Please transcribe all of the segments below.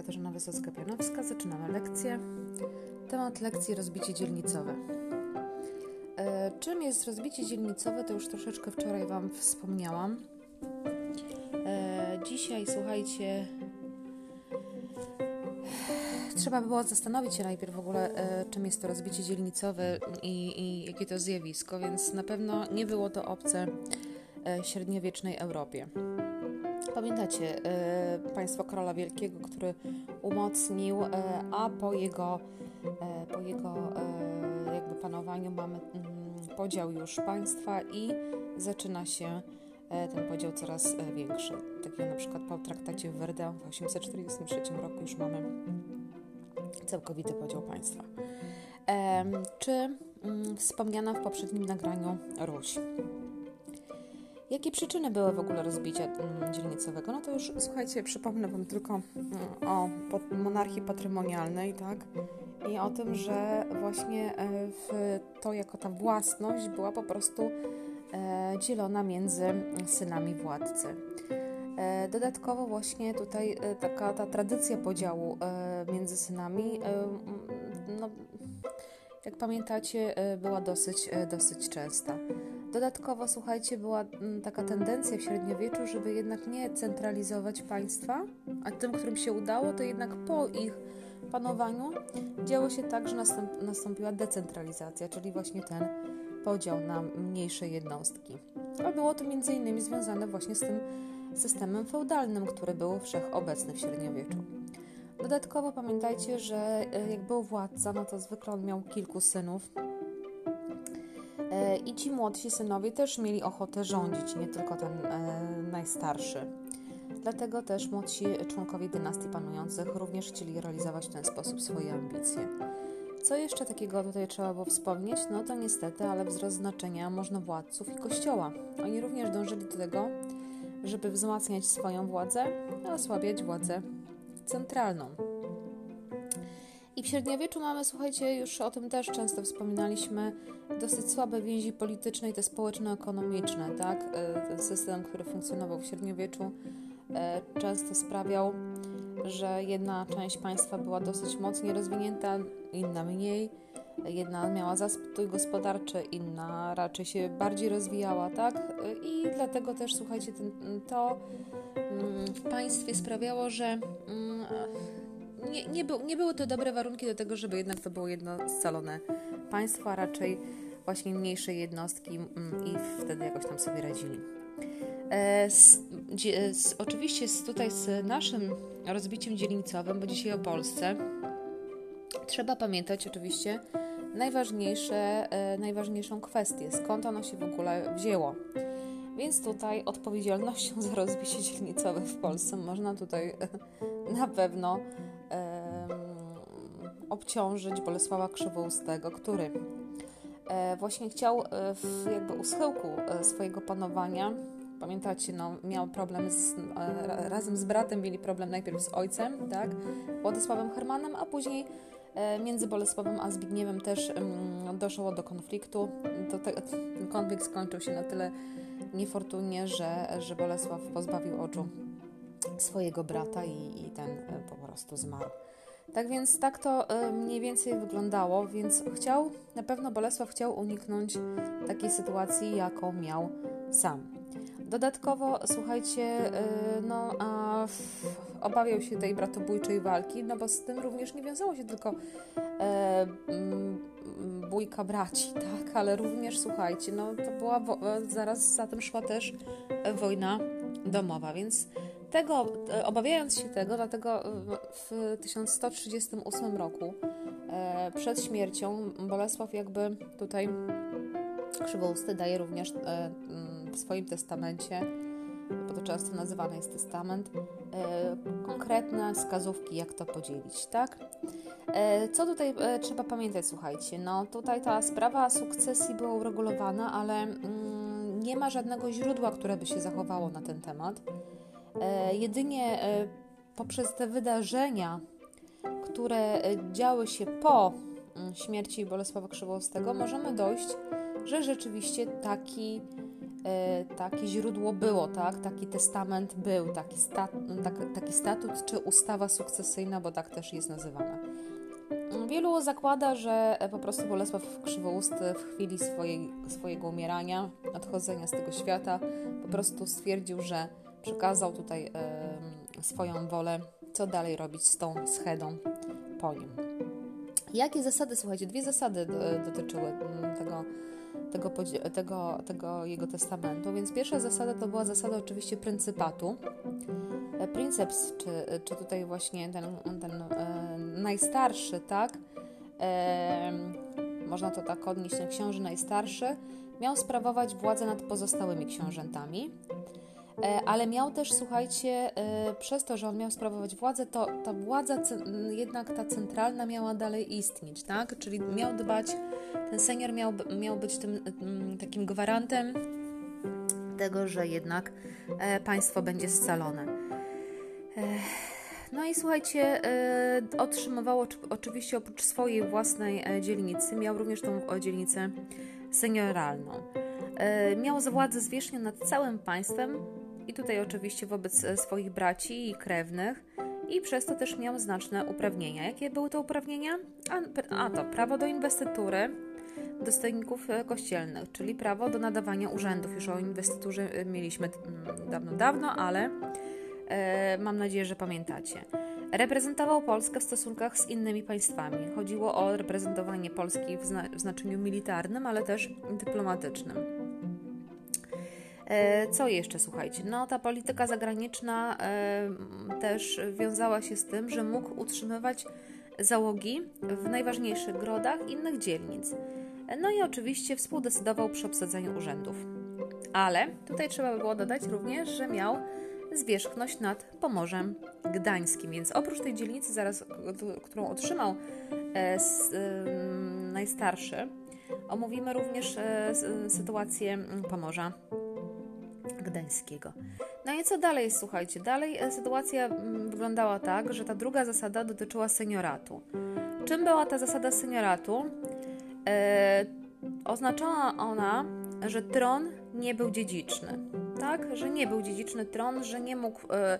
Katarzyna Wysocka-Pianowska. Zaczynamy lekcję. Temat lekcji rozbicie dzielnicowe. E, czym jest rozbicie dzielnicowe, to już troszeczkę wczoraj Wam wspomniałam. E, dzisiaj, słuchajcie, trzeba było zastanowić się najpierw w ogóle, e, czym jest to rozbicie dzielnicowe i, i jakie to zjawisko, więc na pewno nie było to obce e, średniowiecznej Europie. Pamiętacie e, państwo Karola Wielkiego, który umocnił, e, a po jego, e, po jego e, jakby panowaniu mamy mm, podział już państwa i zaczyna się ten podział coraz większy. Takiego na przykład po traktacie w Verdun w 843 roku już mamy całkowity podział państwa. Czy mm, wspomniana w poprzednim nagraniu Ruś. Jakie przyczyny były w ogóle rozbicia mm, dzielnicowego? No to już słuchajcie, przypomnę Wam tylko mm, o monarchii patrymonialnej, tak? I o tym, że właśnie e, to jako ta własność była po prostu e, dzielona między synami władcy. E, dodatkowo właśnie tutaj taka ta tradycja podziału między synami, no, jak pamiętacie, była dosyć, dosyć częsta. Dodatkowo, słuchajcie, była mm, taka tendencja w średniowieczu, żeby jednak nie centralizować państwa, a tym, którym się udało, to jednak po ich panowaniu działo się tak, że nastąp nastąpiła decentralizacja, czyli właśnie ten podział na mniejsze jednostki. A było to innymi związane właśnie z tym systemem feudalnym, który był wszechobecny w średniowieczu. Dodatkowo pamiętajcie, że e, jak był władca, no to zwykle on miał kilku synów, I ci młodsi synowie też mieli ochotę rządzić, nie tylko ten e, najstarszy. Dlatego też młodsi członkowie dynastii panujących również chcieli realizować w ten sposób swoje ambicje. Co jeszcze takiego tutaj trzeba było wspomnieć? No to niestety, ale wzrost znaczenia możnowładców i kościoła. Oni również dążyli do tego, żeby wzmacniać swoją władzę, a osłabiać władzę centralną. I w średniowieczu mamy, słuchajcie, już o tym też często wspominaliśmy, dosyć słabe więzi polityczne i te społeczno-ekonomiczne, tak? E, ten system, który funkcjonował w średniowieczu, e, często sprawiał, że jedna część państwa była dosyć mocniej rozwinięta, inna mniej. Jedna miała zastój gospodarczy, inna raczej się bardziej rozwijała, tak? E, I dlatego też, słuchajcie, ten, to mm, w państwie sprawiało, że mm, nie, nie, był, nie były to dobre warunki do tego, żeby jednak to było jedno scalone państwo, a raczej właśnie mniejsze jednostki mm, i wtedy jakoś tam sobie radzili. E, z, z, oczywiście z, tutaj z naszym rozbiciem dzielnicowym, bo dzisiaj o Polsce, trzeba pamiętać oczywiście najważniejsze, e, najważniejszą kwestię, skąd ono się w ogóle wzięło. Więc tutaj odpowiedzialnością za rozbicie dzielnicowe w Polsce można tutaj na pewno obciążyć Bolesława Krzywoustego, który e, właśnie chciał e, w jakby u schyłku e, swojego panowania, pamiętacie, no, miał problem z, razem z bratem, mieli problem najpierw z ojcem, tak, Władysławem Hermanem, a później między Bolesławem a Zbigniewem też doszło do konfliktu. To te, ten konflikt skończył się na tyle niefortunnie, że, że Bolesław pozbawił oczu swojego brata i, i ten po prostu zmarł. Tak więc tak to e, mniej więcej wyglądało, więc chciał, na pewno Bolesław chciał uniknąć takiej sytuacji, jaką miał sam. Dodatkowo, słuchajcie, e, no, a obawiał się tej bratobójczej walki, no bo z tym również nie wiązało się tylko e, bójka braci, tak, ale również, słuchajcie, no to była, zaraz za tym szła też wojna domowa, więc tego, e, obawiając się tego, dlatego w 1138 roku e, przed śmiercią Bolesław jakby tutaj Krzywousty daje również e, w swoim testamencie, bo to często nazywany jest testament, konkretne wskazówki, jak to podzielić, tak? Co tutaj trzeba pamiętać, słuchajcie, no tutaj ta sprawa sukcesji była uregulowana, ale mm, nie ma żadnego źródła, które by się zachowało na ten temat. E, jedynie e, poprzez te wydarzenia, które e, działy się po mm, śmierci Bolesława Krzywoustego, możemy dojść, że rzeczywiście taki takie źródło było, tak? Taki testament był, taki, stat, tak, taki statut czy ustawa sukcesyjna, bo tak też jest nazywana. Wielu zakłada, że po prostu Bolesław Krzywousty w chwili swojej, swojego umierania, odchodzenia z tego świata, po prostu stwierdził, że przekazał tutaj e, swoją wolę, co dalej robić z tą schedą po nim. Jakie zasady, słuchajcie, dwie zasady dotyczyły mm, tego, tego, tego, tego jego testamentu. Więc pierwsza zasada to była zasada oczywiście pryncypatu. E, Princeps, czy, czy tutaj właśnie ten, ten e, najstarszy, tak? E, można to tak odnieść, ten książę najstarszy, miał sprawować władzę nad pozostałymi książętami. E, ale miał też, słuchajcie, e, przez to, że on miał sprawować władzę, to ta władza jednak ta centralna miała dalej istnieć, tak? Czyli miał dbać, ten senior miał, miał być tym takim gwarantem tego, że jednak e, państwo będzie scalone. No i słuchajcie, otrzymywało oczywiście oprócz swojej własnej dzielnicy, miał również tą dzielnicę senioralną. Miał władzę zwierzchnią nad całym państwem, i tutaj oczywiście wobec e, swoich braci i krewnych i przez to też miał znaczne uprawnienia. Jakie były to uprawnienia? A, a to prawo do inwestytury dostojników e, kościelnych, czyli prawo do nadawania urzędów. Już o inwestyturze e, mieliśmy dawno, dawno, ale e, mam nadzieję, że pamiętacie. Reprezentował Polskę w stosunkach z innymi państwami. Chodziło o reprezentowanie Polski w, zna w znaczeniu militarnym, ale też dyplomatycznym. E, co jeszcze, słuchajcie? No, ta polityka zagraniczna e, też wiązała się z tym, że mógł utrzymywać załogi w najważniejszych grodach innych dzielnic. No i oczywiście współdecydował przy obsadzaniu urzędów. Ale tutaj trzeba by było dodać również, że miał zwierzchność nad Pomorzem Gdańskim, więc oprócz tej dzielnicy, zaraz, którą otrzymał e, najstarszy, omówimy również sytuację Pomorza Gdańskiego. No i co dalej, słuchajcie? Dalej e, sytuacja mm, wyglądała tak, że ta druga zasada dotyczyła senioratu. Czym była ta zasada senioratu? E, oznaczała ona, że tron nie był dziedziczny. Tak, że nie był dziedziczny tron, że nie mógł e,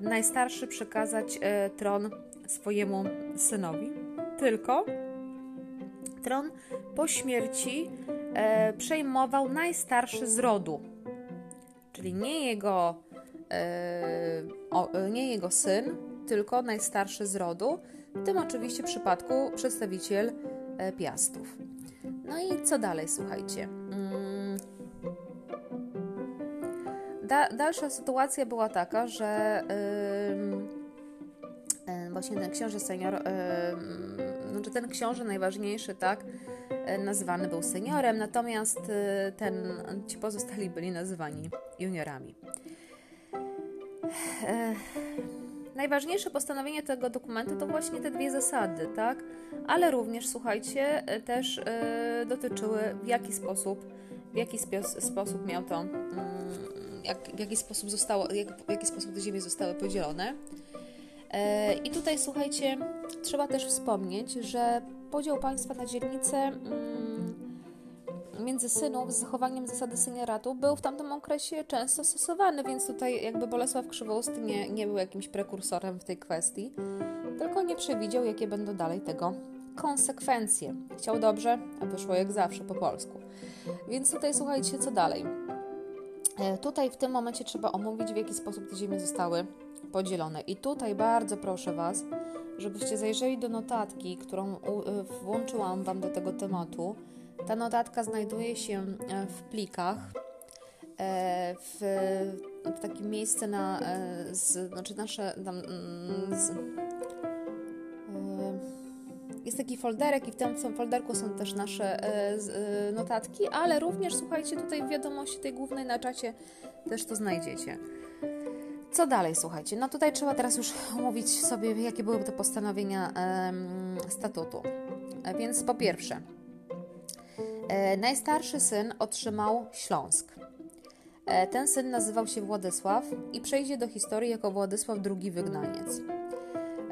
najstarszy przekazać e, tron swojemu synowi, tylko tron po śmierci e, przejmował najstarszy z rodu czyli nie jego, e, o, nie jego syn, tylko najstarszy z rodu, w tym oczywiście przypadku przedstawiciel e, Piastów. No i co dalej, słuchajcie? Mm. Da, dalsza sytuacja była taka, że yy, właśnie ten książę senior, yy, znaczy ten książę najważniejszy, tak, E, nazywany był seniorem, natomiast e, ten, ci pozostali byli nazywani juniorami. E, najważniejsze postanowienie tego dokumentu to właśnie te dwie zasady, tak? Ale również, słuchajcie, też dotyczyły w jaki sposób, w jaki sposób miał to, mm, jak, w jaki sposób zostało, jak, w jaki sposób te ziemie zostały podzielone. I tutaj, słuchajcie, trzeba też wspomnieć, że podział państwa na dzielnice mm, między synów z zachowaniem zasady senioratu był w tamtym okresie często stosowany, więc tutaj jakby Bolesław Krzywousty nie, nie był jakimś prekursorem w tej kwestii, tylko nie przewidział, jakie będą dalej tego konsekwencje. Chciał dobrze, a wyszło jak zawsze po polsku. Więc tutaj słuchajcie, co dalej. E, tutaj w tym momencie trzeba omówić, w jaki sposób te ziemie zostały podzielone. I tutaj bardzo proszę Was, żebyście zajrzeli do notatki, którą y, włączyłam Wam do tego tematu. Ta notatka znajduje się e, w plikach, e, w, w takim miejscu na, e, z, znaczy nasze, tam, mm, z, jest taki folderek i w tym folderku są też nasze notatki, ale również słuchajcie, tutaj w wiadomości tej głównej na czacie też to znajdziecie. Co dalej, słuchajcie? No tutaj trzeba teraz już omówić sobie, jakie były te postanowienia e, statutu. E, więc po pierwsze, e, najstarszy syn otrzymał Śląsk. E, ten syn nazywał się Władysław i przejdzie do historii jako Władysław II Wygnaniec.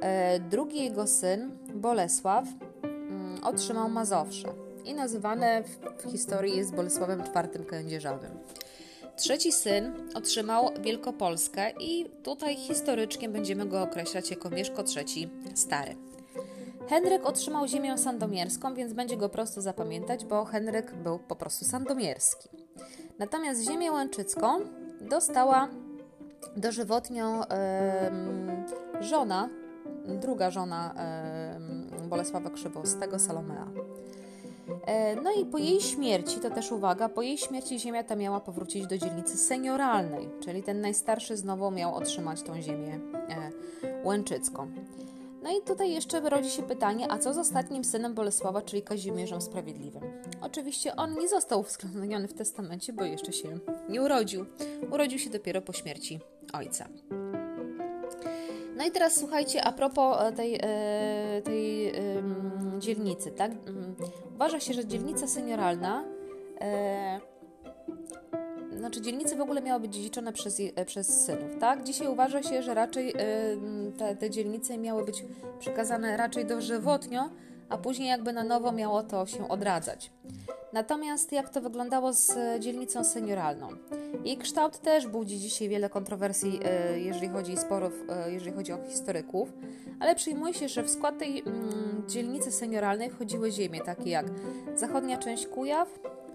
E, drugi jego syn, Bolesław, mm, otrzymał Mazowsze i nazywane w, w historii jest Bolesławem IV Kędzierzawym. Trzeci syn otrzymał Wielkopolskę i tutaj historyczkiem będziemy go określać jako Mieszko III Stary. Henryk otrzymał ziemię sandomierską, więc będzie go prosto zapamiętać, bo Henryk był po prostu sandomierski. Natomiast ziemię łęczycką dostała dożywotnią yy, żona, druga żona yy, Bolesława Krzywostego, Salomea. E, no i po jej śmierci, to też uwaga, po jej śmierci ziemia ta miała powrócić do dzielnicy senioralnej, czyli ten najstarszy znowu miał otrzymać tą ziemię e, łęczycką. No i tutaj jeszcze rodzi się pytanie, a co z ostatnim synem Bolesława, czyli Kazimierzem Sprawiedliwym? Oczywiście on nie został uwzględniony w testamencie, bo jeszcze się nie urodził. Urodził się dopiero po śmierci ojca. No i teraz słuchajcie, a propos e, tej, e, tej dzielnicy, tak? Mm, uważa się, że dzielnica senioralna e, znaczy dzielnice w ogóle miały być dziedziczone przez, przez synów, tak? Dzisiaj uważa się, że raczej te, te dzielnice miały być przekazane raczej dożywotnio, a później jakby na nowo miało to się odradzać. Natomiast jak to wyglądało z dzielnicą senioralną? Jej kształt też budzi dzisiaj wiele kontrowersji, e, jeżeli chodzi sporów, e, jeżeli chodzi o historyków, ale przyjmuje się, że w skład tej mm, dzielnicy senioralnej wchodziły ziemie takie jak zachodnia część Kujaw,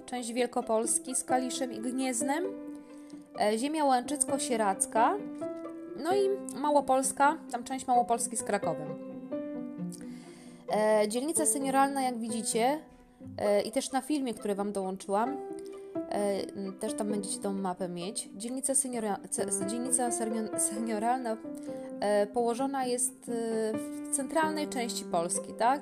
część Wielkopolski z Kaliszem i Gnieznem, e, ziemia łęczycko-sieracka, no i Małopolska, tam część Małopolski z Krakowem. Dzielnica senioralna, jak widzicie, i też na filmie, który Wam dołączyłam, E, też tam będziecie tą mapę mieć. Dzielnica, seniora, dzielnica senioralna e, położona jest e, w centralnej części Polski, tak?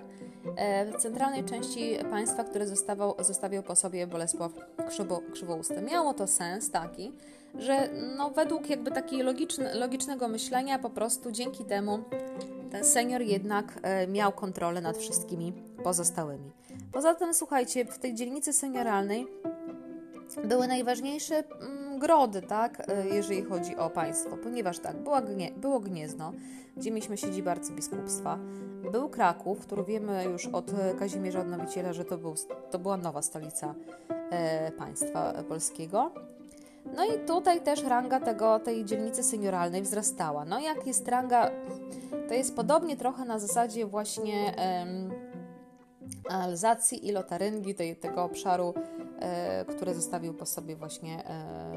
W centralnej części państwa, które zostawał, zostawiał po sobie Bolesław Krzywo, Krzywousty. Miało to sens taki, że no, według jakby takiego logiczne, logicznego myślenia po prostu dzięki temu ten senior jednak miał kontrolę nad wszystkimi pozostałymi. Poza tym, słuchajcie, w tej dzielnicy senioralnej były najważniejsze mm, grody, tak, e, jeżeli chodzi o państwo, ponieważ tak, była gnie, było Gniezno, gdzie mieliśmy siedzibę arcybiskupstwa, był Kraków, który wiemy już od Kazimierza Odnowiciela, że to, był, to była nowa stolica e, państwa polskiego. No i tutaj też ranga tego, tej dzielnicy senioralnej wzrastała. No jak jest ranga, to jest podobnie trochę na zasadzie właśnie... Alzacji i Lotaryngii, tej, tego obszaru, e, który zostawił po sobie właśnie e,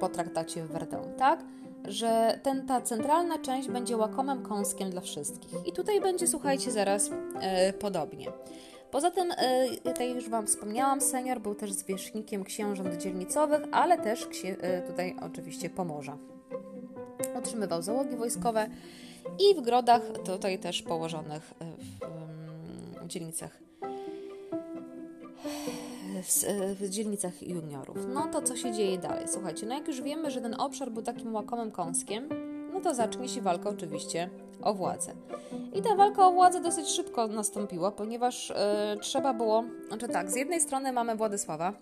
po traktacie w Verdun, tak? Że ten, ta centralna część będzie łakomym kąskiem dla wszystkich. I tutaj będzie, słuchajcie, zaraz e, podobnie. Poza tym, e, tak już Wam wspomniałam, senior był też zwierzchnikiem księżąt dzielnicowych, ale też e, tutaj oczywiście Pomorza. Utrzymywał załogi wojskowe i w grodach tutaj też położonych w dzielnicach w dzielnicach juniorów. No to co się dzieje dalej? Słuchajcie, no jak już wiemy, że ten obszar był takim łakomym kąskiem, no to zacznie się walka oczywiście o władzę. I ta walka o władzę dosyć szybko nastąpiła, ponieważ e, trzeba było, znaczy tak, z jednej strony mamy Władysława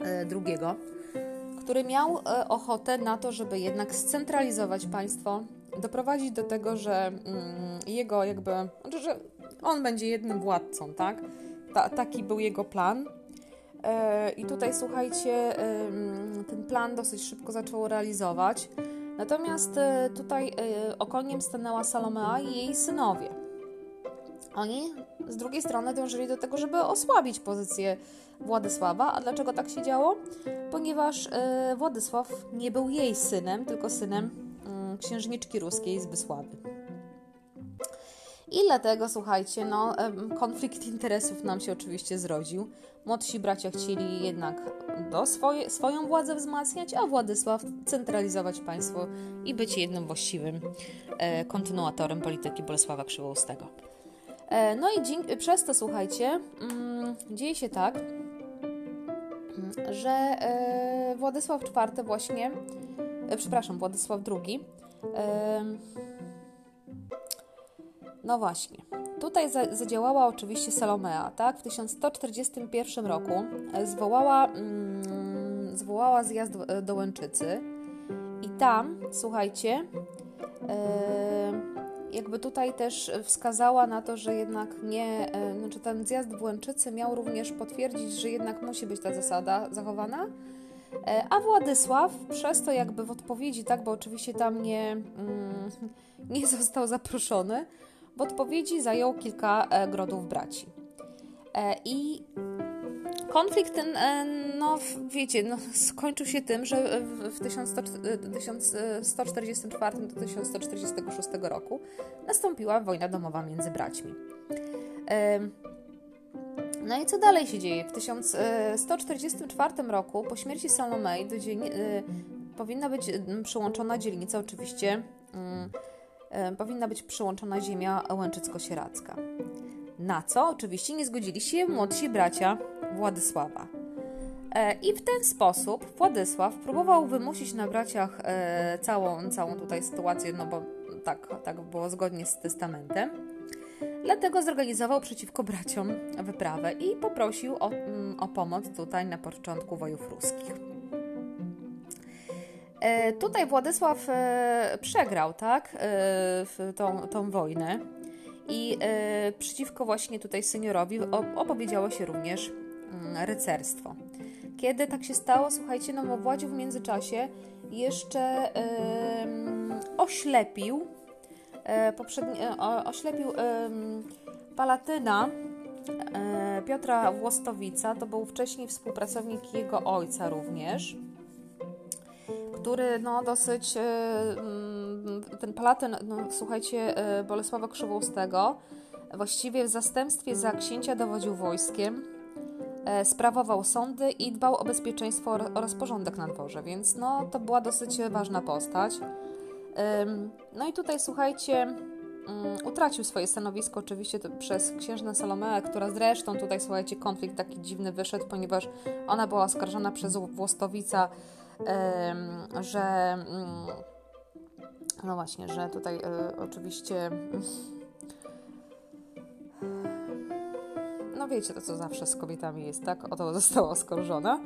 e, II, który miał e, ochotę na to, żeby jednak scentralizować państwo, doprowadzić do tego, że mm, jego jakby, znaczy, że on będzie jednym władcą, tak? Ta, taki był jego plan. E, I tutaj słuchajcie, ten plan dosyć szybko zaczął realizować. Natomiast e, tutaj e, okoniem stanęła Salomea i jej synowie. Oni z drugiej strony dążyli do tego, żeby osłabić pozycję Władysława. A dlaczego tak się działo? Ponieważ Władysław nie był jej synem, tylko synem mm, księżniczki ruskiej Zbysławy. I dlatego, słuchajcie, no, konflikt interesów nam się oczywiście zrodził. Młodsi bracia chcieli jednak do swoje, swoją władzę wzmacniać, a Władysław centralizować państwo i być jednym właściwym e, kontynuatorem polityki Bolesława Krzywoustego. E, no i dzięki, przez to, słuchajcie, mm, dzieje się tak, że e, Władysław IV właśnie, e, przepraszam, Władysław II no właśnie. Tutaj zadziałała oczywiście Salomea, tak? W 1141 roku e, zwołała, mm, zwołała zjazd do Łęczycy i tam, słuchajcie, e, jakby tutaj też wskazała na to, że jednak nie, e, znaczy ten zjazd w Łęczycy miał również potwierdzić, że jednak musi być ta zasada zachowana. E, a Władysław przez to jakby w odpowiedzi, tak, bo oczywiście tam nie, mm, nie został zaproszony, w odpowiedzi zajął kilka e, grodów braci. I konflikt ten, no wiecie, no, skończył się tym, że w 1144 do 1146 roku nastąpiła wojna domowa między braćmi. No i co dalej się dzieje? W 1144 roku, po śmierci Salomei, do dzień, powinna być przyłączona dzielnica, oczywiście, powinna być przyłączona ziemia łęczycko-sieracka. Na co oczywiście nie zgodzili się młodsi bracia Władysława. E, I w ten sposób Władysław próbował wymusić na braciach e, całą, całą tutaj sytuację, no bo tak, tak było zgodnie z testamentem. Dlatego zorganizował przeciwko braciom wyprawę i poprosił o, mm, o pomoc tutaj na początku wojów ruskich. E, tutaj Władysław przegrał, tak, tą, tą wojnę. I przeciwko właśnie tutaj seniorowi opowiedziało się również Mm, rycerstwo. Kiedy tak się stało, słuchajcie, no Władził w międzyczasie jeszcze oślepił poprzedni, yy, oślepił Palatyna e, Piotra Włostowica, to był wcześniej współpracownik jego ojca również, który no dosyć, mm, ten Palatyn, no, słuchajcie, Bolesława Krzywoustego, właściwie w zastępstwie za księcia dowodził wojskiem, E, sprawował sądy i dbał o bezpieczeństwo oraz porządek na dworze, więc no, to była dosyć ważna postać. No i tutaj słuchajcie, mm, utracił swoje stanowisko oczywiście przez księżnę Salomeę, która zresztą tutaj słuchajcie, konflikt taki dziwny wyszedł, ponieważ ona była oskarżona przez Włostowica, że mm, no właśnie, że tutaj e, oczywiście no wiecie, to co zawsze z kobietami jest, tak? O to została oskarżona.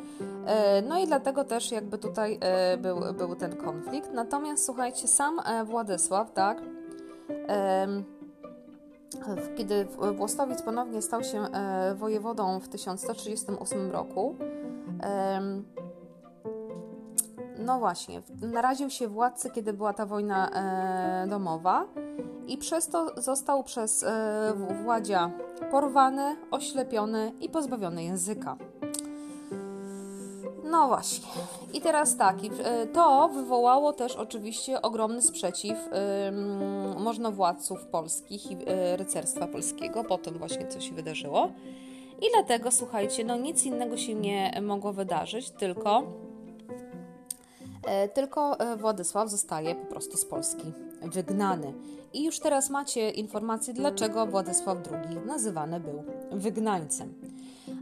E, no i dlatego też jakby tutaj e, był, był ten konflikt. Natomiast słuchajcie, sam Władysław, tak? Kiedy Włostowic ponownie stał się wojewodą w 1138 roku, no właśnie, naraził się władcy, kiedy była ta wojna domowa i przez to został przez Władzia porwany, oślepiony i pozbawiony języka. No właśnie. I teraz tak, e, to wywołało też oczywiście ogromny sprzeciw yy, możnowładców polskich i yy, rycerstwa polskiego po tym właśnie, co się wydarzyło. I dlatego, słuchajcie, no nic innego się nie mogło wydarzyć, tylko, tylko Władysław zostaje po prostu z Polski wygnany. I już teraz macie informację, dlaczego Władysław II nazywany był wygnańcem.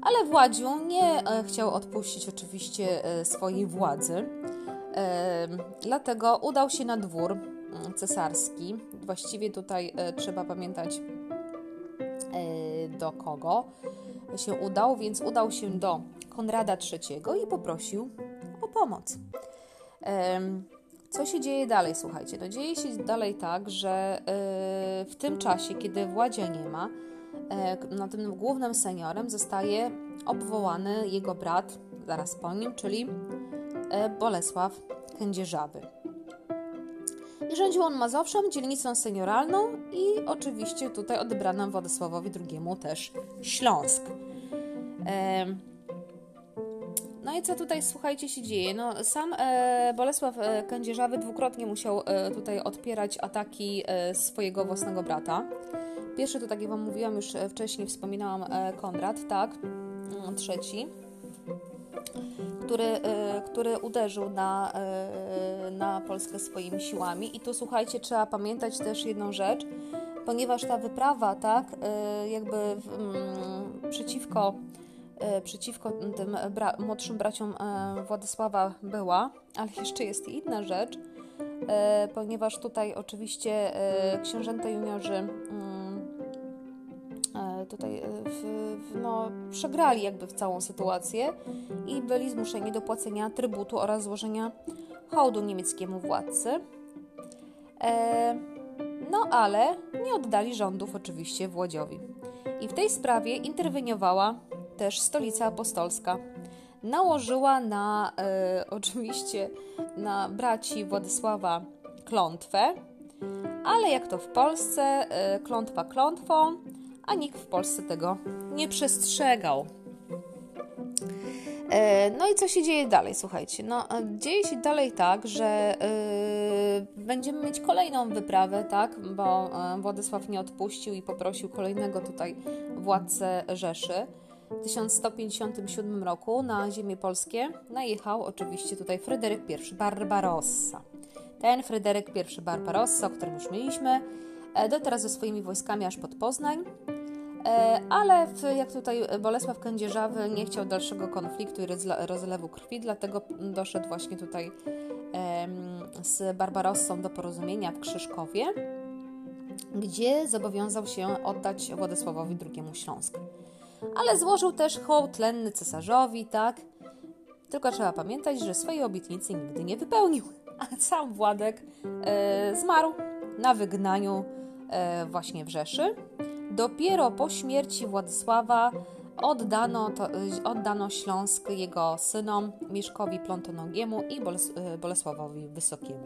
Ale Władziu nie e, chciał odpuścić oczywiście e, swojej władzy, e, dlatego udał się na dwór cesarski. Właściwie tutaj trzeba pamiętać do kogo się udał, więc udał się do Konrada III i poprosił o pomoc. Co się dzieje dalej, słuchajcie? No dzieje się dalej tak, że yy, w tym czasie, kiedy Władzia nie ma, yy, no, tym głównym seniorem zostaje obwołany jego brat, zaraz po nim, czyli yy, Bolesław Kędzierzawy. I rządził on Mazowszą, dzielnicą senioralną i oczywiście tutaj odebrano Władysławowi II też Śląsk. No i co tutaj, słuchajcie, się dzieje? No, sam e, Bolesław e, Kędzierzawy dwukrotnie musiał e, tutaj odpierać ataki e, swojego własnego brata. Pierwszy to, tak jak Wam mówiłam, już e, wcześniej wspominałam, e, Konrad, tak? Mm, trzeci, który, e, który uderzył na, e, na Polskę swoimi siłami. I tu, słuchajcie, trzeba pamiętać też jedną rzecz, ponieważ ta wyprawa, tak, e, jakby w, m, mm, przeciwko przeciwko tym bra młodszym braciom e, Władysława była, ale jeszcze jest inna rzecz, e, ponieważ tutaj oczywiście książęta juniorzy mm, tutaj w, w, no, przegrali jakby w całą sytuację i byli zmuszeni do płacenia trybutu oraz złożenia hołdu niemieckiemu władcy. No ale nie oddali rządów oczywiście Włodziowi. I w tej sprawie interweniowała też stolica apostolska. Nałożyła na e, oczywiście na braci Władysława klątwę, ale jak to w Polsce, e, klątwa klątwą, a nikt w Polsce tego nie przestrzegał. E, no i co się dzieje dalej? Słuchajcie, no e, dzieje się dalej tak, że yy, będziemy mieć kolejną wyprawę, tak, bo Władysław nie odpuścił i poprosił kolejnego tutaj władcę Rzeszy. W 1157 roku na ziemię polskie najechał oczywiście tutaj Fryderyk I Barbarossa. Ten Fryderyk I Barbarossa, o którym już mieliśmy, dotarł ze swoimi wojskami aż pod Poznań E, ale jak tutaj Bolesław Kędzierzawy nie chciał dalszego konfliktu i rozlewu krwi, dlatego doszedł właśnie tutaj z Barbarossą do porozumienia w Krzyżkowie, gdzie zobowiązał się oddać Władysławowi II Śląsk. Ale złożył też hołd lenny cesarzowi, tak? Tylko trzeba pamiętać, że swojej obietnicy nigdy nie wypełnił. A sam Władek e, zmarł na wygnaniu e, właśnie w Rzeszy. Dopiero po śmierci Władysława oddano, to, oddano Śląsk jego synom Mieszkowi Plątonogiemu i Boles Bolesławowi Wysokiemu.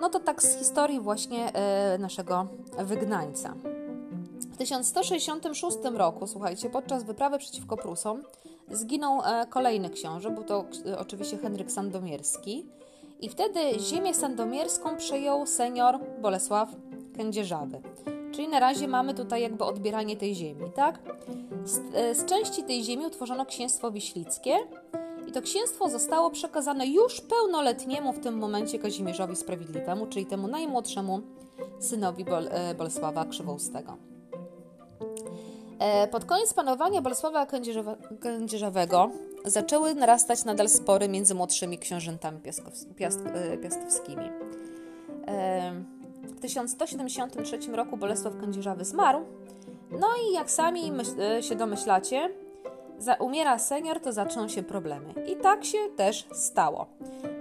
No to tak z historii właśnie e, naszego wygnańca. W 1166 roku, słuchajcie, podczas wyprawy przeciwko Prusom zginął e, kolejny książę, był to e, oczywiście Henryk Sandomierski. I wtedy ziemię sandomierską przejął senior Bolesław Kędzierzawy. Czyli na razie mamy tutaj jakby odbieranie tej ziemi, tak? Z, e, z części tej ziemi utworzono księstwo wiślickie i to księstwo zostało przekazane już pełnoletniemu w tym momencie Kazimierzowi Sprawiedliwemu, czyli temu najmłodszemu synowi Bol Bolesława Krzywoustego. E, pod koniec panowania Bolesława Kędzierzawego zaczęły narastać nadal spory między młodszymi książętami piastowskimi. W 1173 roku Bolesław Kędzierzawy zmarł. No i jak sami e, się domyślacie, za umiera senior, to zaczną się problemy. I tak się też stało.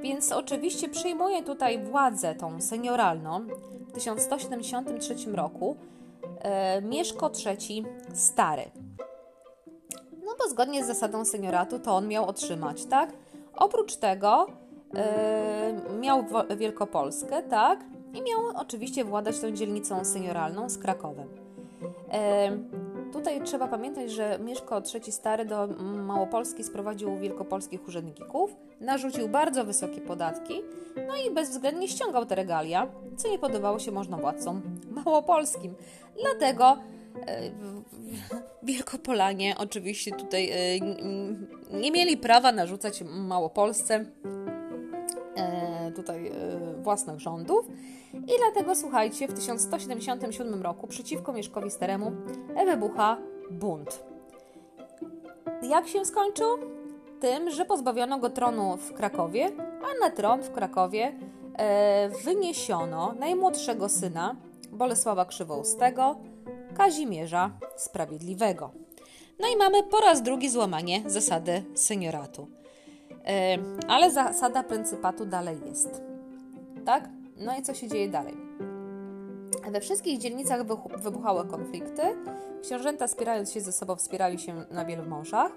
Więc oczywiście przyjmuje tutaj władzę tą senioralną w 1173 roku e, Mieszko III Stary. No bo zgodnie z zasadą senioratu to on miał otrzymać, tak? Oprócz tego e, miał Wielkopolskę, tak? i miał oczywiście władać tą dzielnicą senioralną z Krakowem. Tutaj trzeba pamiętać, że Mieszko III Stary do Małopolski sprowadził wielkopolskich urzędników, narzucił bardzo wysokie podatki, no i bezwzględnie ściągał te regalia, co nie podobało się możnowładcom małopolskim. Dlatego e, Wielkopolanie oczywiście tutaj e, nie mieli prawa narzucać Małopolsce e, tutaj e, własnych rządów i dlatego, słuchajcie, w 1177 roku przeciwko Mieszkowi Staremu wybucha bunt. Jak się skończył? Tym, że pozbawiono go tronu w Krakowie, a na tron w Krakowie e, wyniesiono najmłodszego syna Bolesława Krzywoustego, Kazimierza Sprawiedliwego. No i mamy po raz drugi złamanie zasady senioratu. E, ale zasada pryncypatu dalej jest. Tak? No i co się dzieje dalej? We wszystkich dzielnicach wybuchały konflikty. Książęta spierając się ze sobą wspierali się na wielu mążach,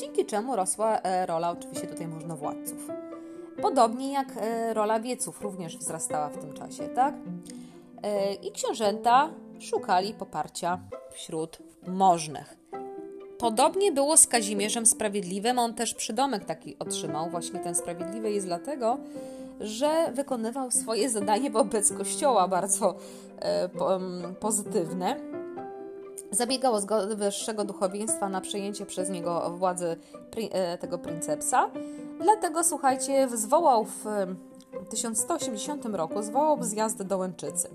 dzięki czemu rosła e, rola oczywiście tutaj możnowładców. Podobnie jak e, rola wieców również wzrastała w tym czasie, tak? I książęta szukali poparcia wśród możnych. Podobnie było z Kazimierzem Sprawiedliwym, on też przydomek taki otrzymał. Właśnie ten Sprawiedliwy jest dlatego, że wykonywał swoje zadanie wobec Kościoła bardzo e, po, pozytywne. Zabiegał o zgodę wyższego duchowieństwa na przejęcie przez niego władzy pri, e, tego princepsa. Dlatego, słuchajcie, zwołał w 1180 roku zwołał zjazd do Łęczycy,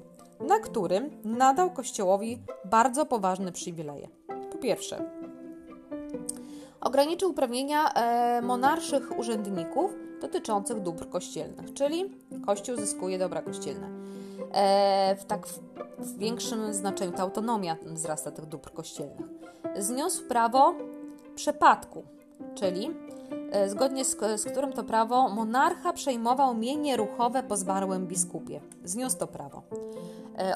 na którym nadał Kościołowi bardzo poważne przywileje. Po pierwsze, ograniczył uprawnienia e, monarszych urzędników dotyczących dóbr kościelnych, czyli Kościół zyskuje dobra kościelne. E, w tak w, większym znaczeniu ta autonomia wzrasta tych dóbr kościelnych. Zniósł prawo przepadku, czyli e, zgodnie z, z którym to prawo monarcha przejmował mienie ruchowe po zmarłym biskupie. Zniósł to prawo.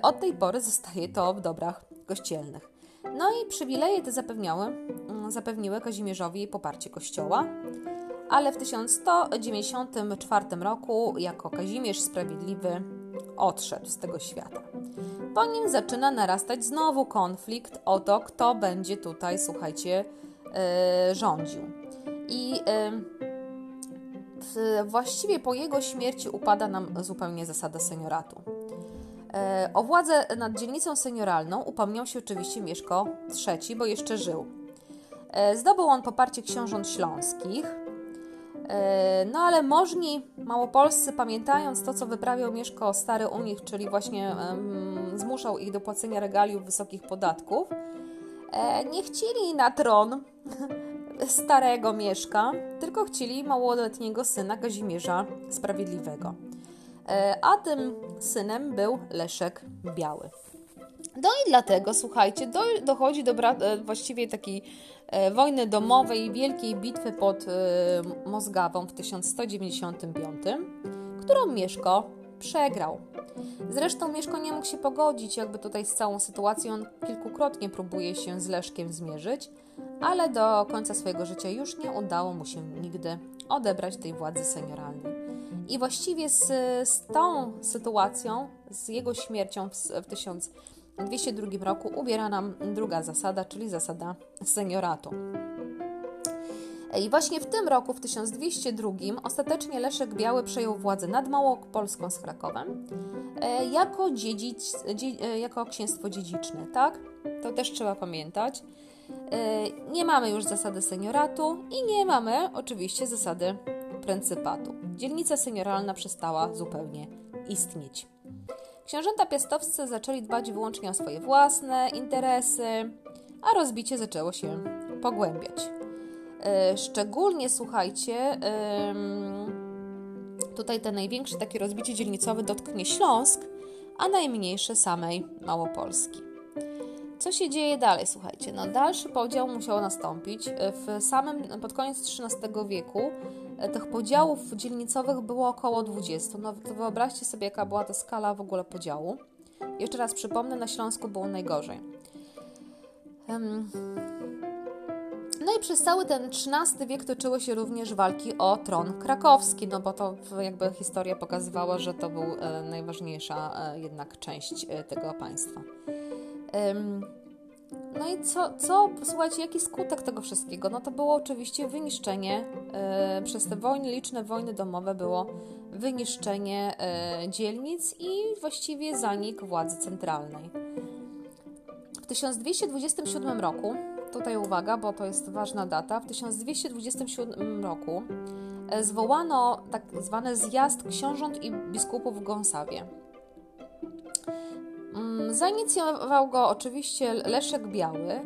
Od tej pory zostaje to w dobrach kościelnych. No i przywileje te zapewniały, mm, zapewniły Kazimierzowi poparcie kościoła, ale w 1194 roku jako Kazimierz Sprawiedliwy odszedł z tego świata. Po nim zaczyna narastać znowu konflikt o to, kto będzie tutaj, słuchajcie, yy, rządził. I yy, właściwie po jego śmierci upada nam zupełnie zasada senioratu. Yy, o władzę nad dzielnicą senioralną upomniał się oczywiście Mieszko III, bo jeszcze żył. Zdobył on poparcie książąt śląskich, E, no ale możni małopolscy, pamiętając to, co wyprawiał Mieszko Stary u nich, czyli właśnie zmuszał ich do płacenia regaliów wysokich podatków, e, nie chcieli na tron starego Mieszka, tylko chcieli małoletniego syna Kazimierza Sprawiedliwego. E, a tym synem był Leszek Biały. No i dlatego, słuchajcie, do, dochodzi do bra- właściwie takiej E, wojny domowej, wielkiej bitwy pod e, Mozgawą w 1195, którą Mieszko przegrał. Zresztą Mieszko nie mógł się pogodzić jakby tutaj z całą sytuacją. On kilkukrotnie próbuje się z Leszkiem zmierzyć, ale do końca swojego życia już nie udało mu się nigdy odebrać tej władzy senioralnej. I właściwie z, z tą sytuacją, z jego śmiercią w, w 1000 202 roku ubiera nam druga zasada, czyli zasada senioratu. I właśnie w tym roku, w 1202, ostatecznie Leszek Biały przejął władzę nad Małopolską z Krakowem e, jako, dziedzic, e, jako księstwo dziedziczne, tak? To też trzeba pamiętać. E, nie mamy już zasady senioratu i nie mamy oczywiście zasady pryncypatu. Dzielnica senioralna przestała zupełnie istnieć. Książęta piastowscy zaczęli dbać wyłącznie o swoje własne interesy, a rozbicie zaczęło się pogłębiać. E, szczególnie, słuchajcie, tutaj te największe takie rozbicie dzielnicowe dotknie Śląsk, a najmniejsze samej Małopolski. Co się dzieje dalej? Słuchajcie, no dalszy podział musiał nastąpić. W samym, pod koniec XIII wieku tych podziałów dzielnicowych było około 20. No to wyobraźcie sobie, jaka była ta skala w ogóle podziału. Jeszcze raz przypomnę, na Śląsku było najgorzej. No i przez cały ten XIII wiek toczyły się również walki o tron krakowski, no bo to jakby historia pokazywała, że to był e, najważniejsza e, jednak część tego państwa. No i co, co, słuchajcie, jaki skutek tego wszystkiego? No to było oczywiście wyniszczenie, e, przez te wojny, liczne wojny domowe było wyniszczenie e, dzielnic i właściwie zanik władzy centralnej. W 1227 roku, tutaj uwaga, bo to jest ważna data, w 1227 roku e, zwołano tak zwany zjazd książąt i biskupów w Gąsawie. Zainicjował go oczywiście Leszek Biały,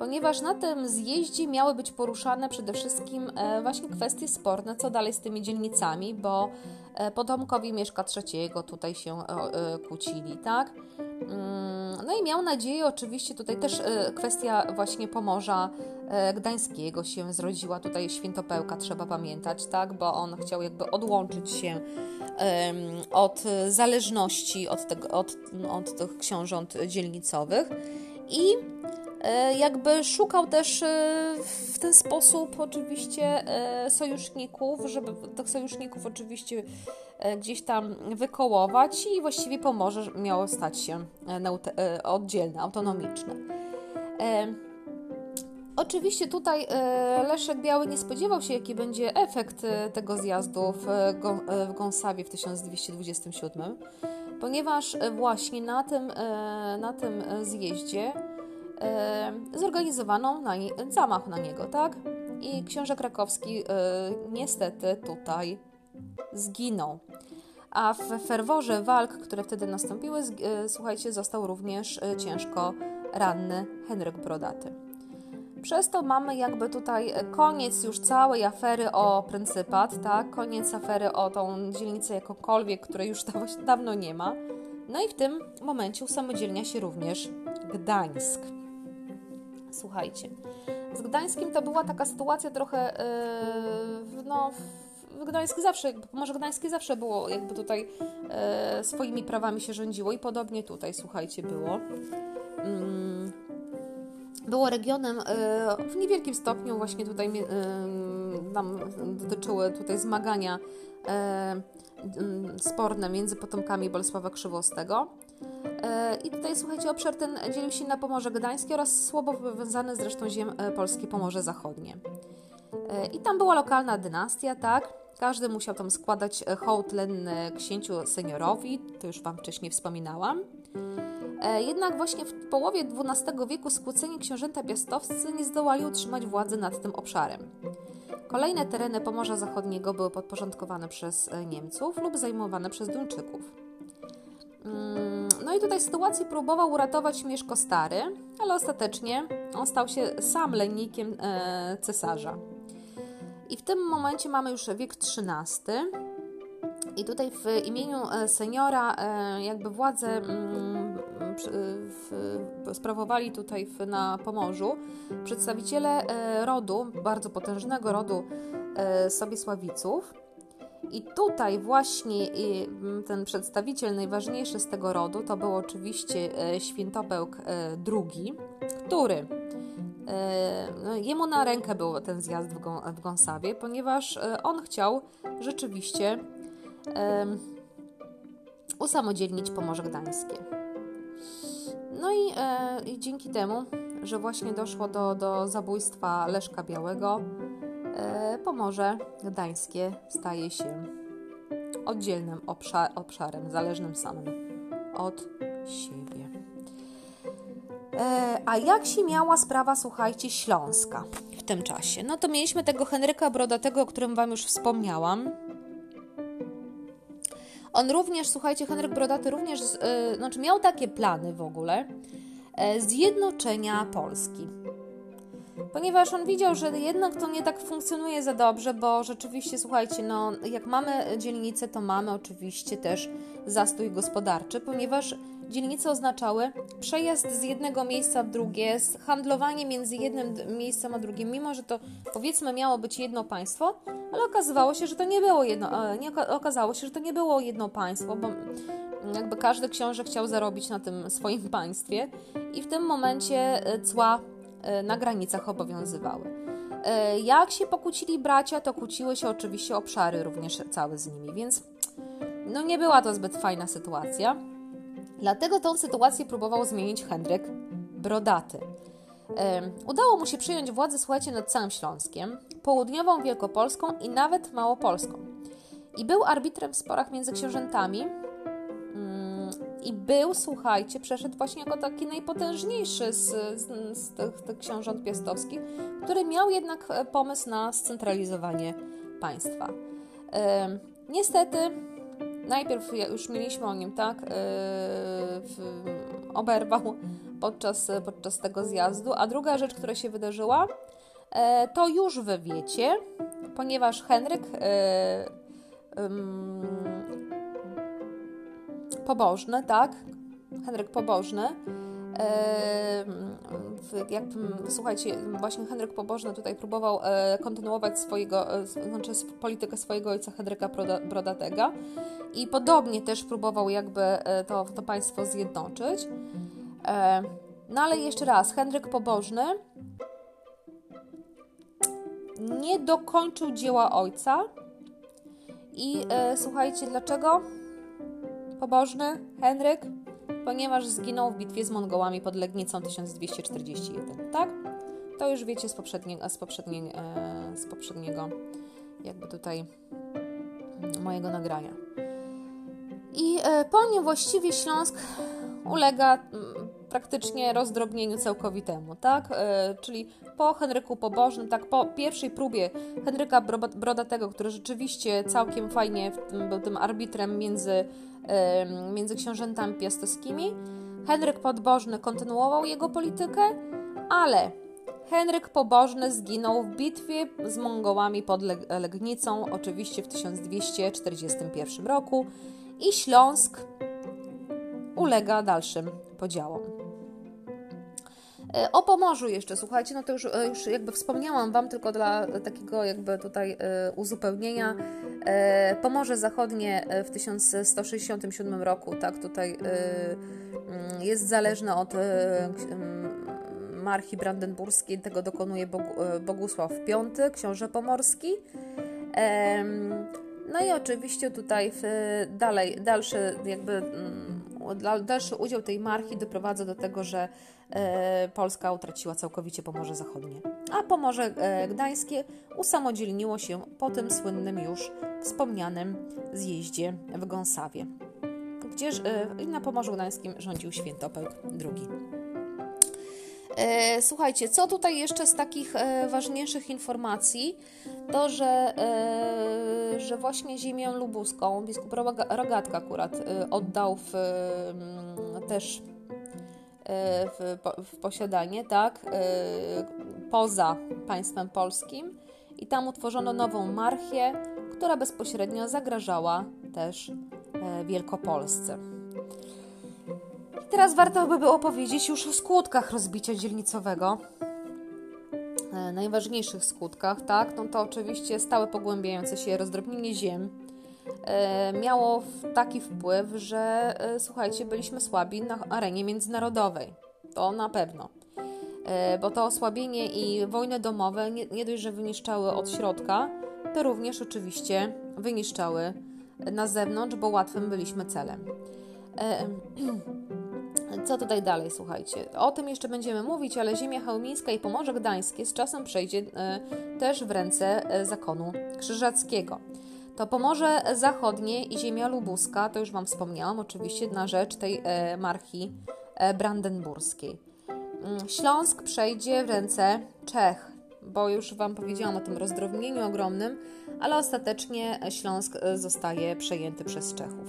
ponieważ na tym zjeździe miały być poruszane przede wszystkim e, właśnie kwestie sporne, co dalej z tymi dzielnicami, bo e, potomkowi Mieszka III tutaj się e, kłócili, tak? Mm, no i miał nadzieję, oczywiście tutaj też kwestia właśnie Pomorza Gdańskiego się zrodziła, tutaj Świętopełka trzeba pamiętać, tak? Bo on chciał jakby odłączyć się od zależności od, tego, od, od tych książąt dzielnicowych i e, jakby szukał też e, w ten sposób oczywiście e, sojuszników, żeby tych sojuszników oczywiście gdzieś tam wykołować i właściwie Pomorze miało stać się oddzielne, autonomiczne. Oczywiście tutaj Leszek Biały nie spodziewał się, jaki będzie efekt tego zjazdu w Gąsawie w 1227, ponieważ właśnie na tym, na tym zjeździe zorganizowano na nie, zamach na niego, tak? I książę krakowski niestety tutaj zginął. A w ferworze walk, które wtedy nastąpiły, słuchajcie, został również ciężko ranny Henryk Brodaty. Przez to mamy jakby tutaj koniec już całej afery o pryncypat, tak? Koniec afery o tą dzielnicę jakokolwiek, której już dawno nie ma. No i w tym momencie usamodzielnia się również Gdańsk. Słuchajcie, z Gdańskim to była taka sytuacja trochę, yy, no, Gdańsk zawsze, Pomorze Gdańskie zawsze było jakby tutaj e, swoimi prawami się rządziło i podobnie tutaj, słuchajcie, było. Mm, było regionem e, w niewielkim stopniu właśnie tutaj e, nam dotyczyły tutaj zmagania e, sporne między potomkami Bolesława Krzywostego. I tutaj, słuchajcie, obszar ten dzielił się na Pomorze Gdańskie oraz słabo wywiązane z resztą ziem polskie Pomorze Zachodnie. I tam była lokalna dynastia, tak? Każdy musiał tam składać hołd lenny księciu seniorowi, to już Wam wcześniej wspominałam. E, jednak właśnie w połowie XII wieku skłóceni książęta piastowscy nie zdołali utrzymać władzy nad tym obszarem. Kolejne tereny Pomorza Zachodniego były podporządkowane przez e, Niemców lub zajmowane przez Duńczyków. Mm, no i tutaj sytuację próbował uratować Mieszko Stary, ale ostatecznie on stał się sam lennikiem e, cesarza. I w tym momencie mamy już wiek XIII. I tutaj w imieniu seniora jakby władzę mm, w, sprawowali tutaj w, na Pomorzu przedstawiciele e, rodu, bardzo potężnego rodu e, Sobiesławiców. I tutaj właśnie ten przedstawiciel najważniejszy z tego rodu to był oczywiście e, Świętopełk II, który no, jemu na rękę był ten zjazd w, w Gąsawie, ponieważ on chciał rzeczywiście usamodzielnić Pomorze Gdańskie. No i, e, i dzięki temu, że właśnie doszło do, do zabójstwa Leszka Białego, e, Pomorze Gdańskie staje się oddzielnym obszar, obszarem, zależnym samym od siebie. E, a jak się miała sprawa, słuchajcie, Śląska w tym czasie? No to mieliśmy tego Henryka Brodatego, o którym Wam już wspomniałam, on również, słuchajcie, Henryk Brodaty również, yy, znaczy miał takie plany w ogóle yy, zjednoczenia Polski. Ponieważ on widział, że jednak to nie tak funkcjonuje za dobrze, bo rzeczywiście, słuchajcie, no jak mamy dzielnice, to mamy oczywiście też zastój gospodarczy, ponieważ dzielnice oznaczały przejazd z jednego miejsca w drugie, handlowanie między jednym miejscem a drugim, mimo że to powiedzmy miało być jedno państwo, ale okazywało się, że to nie było jedno, e, nie, okazało się, że to nie było jedno państwo, bo jakby każdy książę chciał zarobić na tym swoim państwie i w tym momencie e, cła e, na granicach obowiązywały. Jak się pokłócili bracia, to kłóciły się oczywiście obszary również całe z nimi, więc no nie była to zbyt fajna sytuacja. Dlatego tą sytuację próbował zmienić Henryk Brodaty. Udało mu się przyjąć władzę, słuchajcie, nad całym Śląskiem, południową Wielkopolską i nawet Małopolską. I był arbitrem w sporach między książętami. Mm, I był, słuchajcie, przeszedł właśnie jako taki najpotężniejszy z, z, z tych, tych książąt piastowskich, który miał jednak e, pomysł na scentralizowanie państwa. Niestety, najpierw już mieliśmy o nim, tak, w, oberwał podczas, podczas tego zjazdu. A druga rzecz, która się wydarzyła, e, to już wy wiecie, ponieważ Henryk e, pobożny, tak? Henryk pobożny. E, jak, słuchajcie, właśnie Henryk Pobożny tutaj próbował kontynuować swojego, znaczy politykę swojego ojca Henryka Brodatego i podobnie też próbował jakby to, to państwo zjednoczyć. E, no ale jeszcze raz, Henryk Pobożny nie dokończył dzieła ojca. I e, słuchajcie, dlaczego? Pobożny Henryk? Ponieważ zginął w bitwie z Mongołami pod Legnicą 1241, tak? To już wiecie z poprzedniego, z poprzedniego, e, z poprzedniego jakby tutaj mojego nagrania. I e, po nim właściwie Śląsk ulega mm, praktycznie rozdrobnieniu całkowitemu, tak? E, czyli po Henryku Pobożnym, tak po pierwszej próbie Henryka Brodatego, który rzeczywiście całkiem fajnie był tym arbitrem między, między książętami piastowskimi, Henryk Pobożny kontynuował jego politykę, ale Henryk Pobożny zginął w bitwie z Mongołami pod Legnicą, oczywiście w 1241 roku i Śląsk ulega dalszym podziałom. E, o Pomorzu jeszcze, słuchajcie, no to już, e, już jakby wspomniałam Wam, tylko dla takiego jakby tutaj e, uzupełnienia. Pomorze Zachodnie w 1167 roku, tak, tutaj mm, jest zależne od marchi brandenburskiej, tego dokonuje Bogusław V, książę pomorski. No i oczywiście tutaj dalej, dalszy jakby mm, dalszy udział tej marchi doprowadza do tego, że Polska utraciła całkowicie Pomorze Zachodnie. A Pomorze e, Gdańskie usamodzielniło się po tym słynnym już wspomnianym zjeździe w Gąsawie, gdzież e, na Pomorzu Gdańskim rządził Świętopełk II. E, słuchajcie, co tutaj jeszcze z takich e, ważniejszych informacji, to że, e, że właśnie ziemię lubuską biskup Rogatka akurat oddał w, mm, też w, w posiadanie, tak, poza państwem polskim i tam utworzono nową marchię, która bezpośrednio zagrażała też Wielkopolsce. Teraz warto by było powiedzieć już o skutkach rozbicia dzielnicowego. E, najważniejszych skutkach, tak? No to oczywiście stałe pogłębiające się rozdrobnienie ziem e, miało taki wpływ, że e, słuchajcie, byliśmy słabi na arenie międzynarodowej. To na pewno. Bo to osłabienie i wojny domowe nie, nie dość, że wyniszczały od środka, to również oczywiście wyniszczały na zewnątrz, bo łatwym byliśmy celem. Co tutaj dalej, słuchajcie? O tym jeszcze będziemy mówić, ale ziemia chełmińska i Pomorze Gdańskie z czasem przejdzie e, też w ręce e, zakonu krzyżackiego. To Pomorze Zachodnie i ziemia lubuska, to już Wam wspomniałam, oczywiście na rzecz tej e, marchi brandenburskiej. Mm, Śląsk przejdzie w ręce Czech, bo już Wam powiedziałam o tym rozdrobnieniu ogromnym, ale ostatecznie Śląsk zostaje przejęty przez Czechów.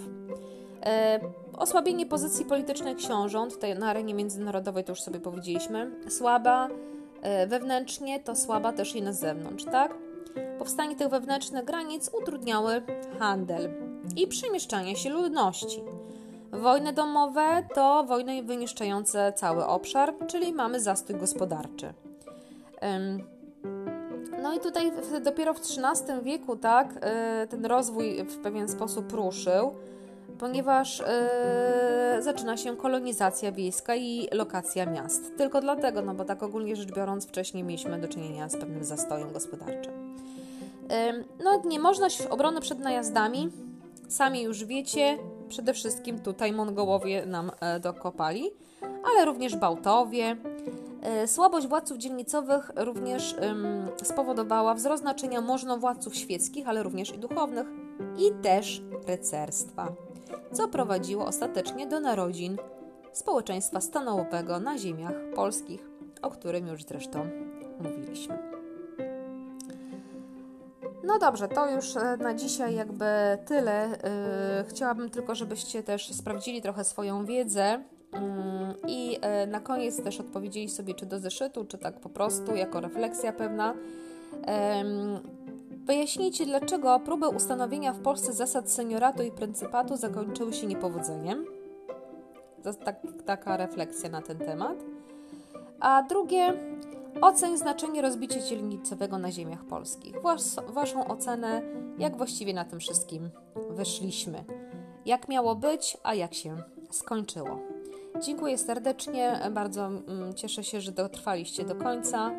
E, osłabienie pozycji politycznej książąt tutaj na arenie międzynarodowej to już sobie powiedzieliśmy. Słaba e, wewnętrznie, to słaba też i na zewnątrz, tak? Powstanie tych wewnętrznych granic utrudniały handel i przemieszczanie się ludności. Wojny domowe to wojny wyniszczające cały obszar, czyli mamy zastój gospodarczy. No i tutaj dopiero w XIII wieku, tak, e, ten rozwój w pewien sposób ruszył ponieważ yy, zaczyna się kolonizacja wiejska i lokacja miast. Tylko dlatego, no bo tak ogólnie rzecz biorąc, wcześniej mieliśmy do czynienia z pewnym zastojem gospodarczym. No, niemożność obrony przed najazdami, sami już wiecie, przede wszystkim tutaj Mongołowie nam e, dokopali, ale również Bałtowie. E, słabość władców dzielnicowych również spowodowała wzrost znaczenia możnowładców świeckich, ale również i duchownych i też rycerstwa co prowadziło ostatecznie do narodzin społeczeństwa stanowego na ziemiach polskich, o którym już zresztą mówiliśmy. No dobrze, to już e, na dzisiaj jakby tyle. E, chciałabym tylko, żebyście też sprawdzili trochę swoją wiedzę mm, i e, na koniec też odpowiedzieli sobie, czy do zeszytu, czy tak po prostu, jako refleksja pewna. Wyjaśnijcie, dlaczego próby ustanowienia w Polsce zasad senioratu i pryncypatu zakończyły się niepowodzeniem. Tak, taka refleksja na ten temat. A drugie, oceń znaczenie rozbicia dzielnicowego na ziemiach polskich. Was, waszą ocenę, jak właściwie na tym wszystkim wyszliśmy. Jak miało być, a jak się skończyło. Dziękuję serdecznie, bardzo mm, cieszę się, że dotrwaliście do końca.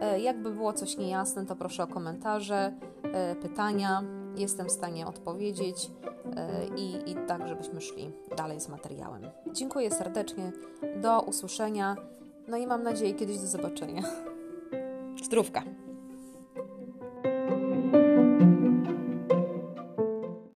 E, jakby było coś niejasne, to proszę o komentarze, e, pytania. Jestem w stanie odpowiedzieć e, i, i tak, żebyśmy szli dalej z materiałem. Dziękuję serdecznie, do usłyszenia, no i mam nadzieję kiedyś do zobaczenia. Zdrówka!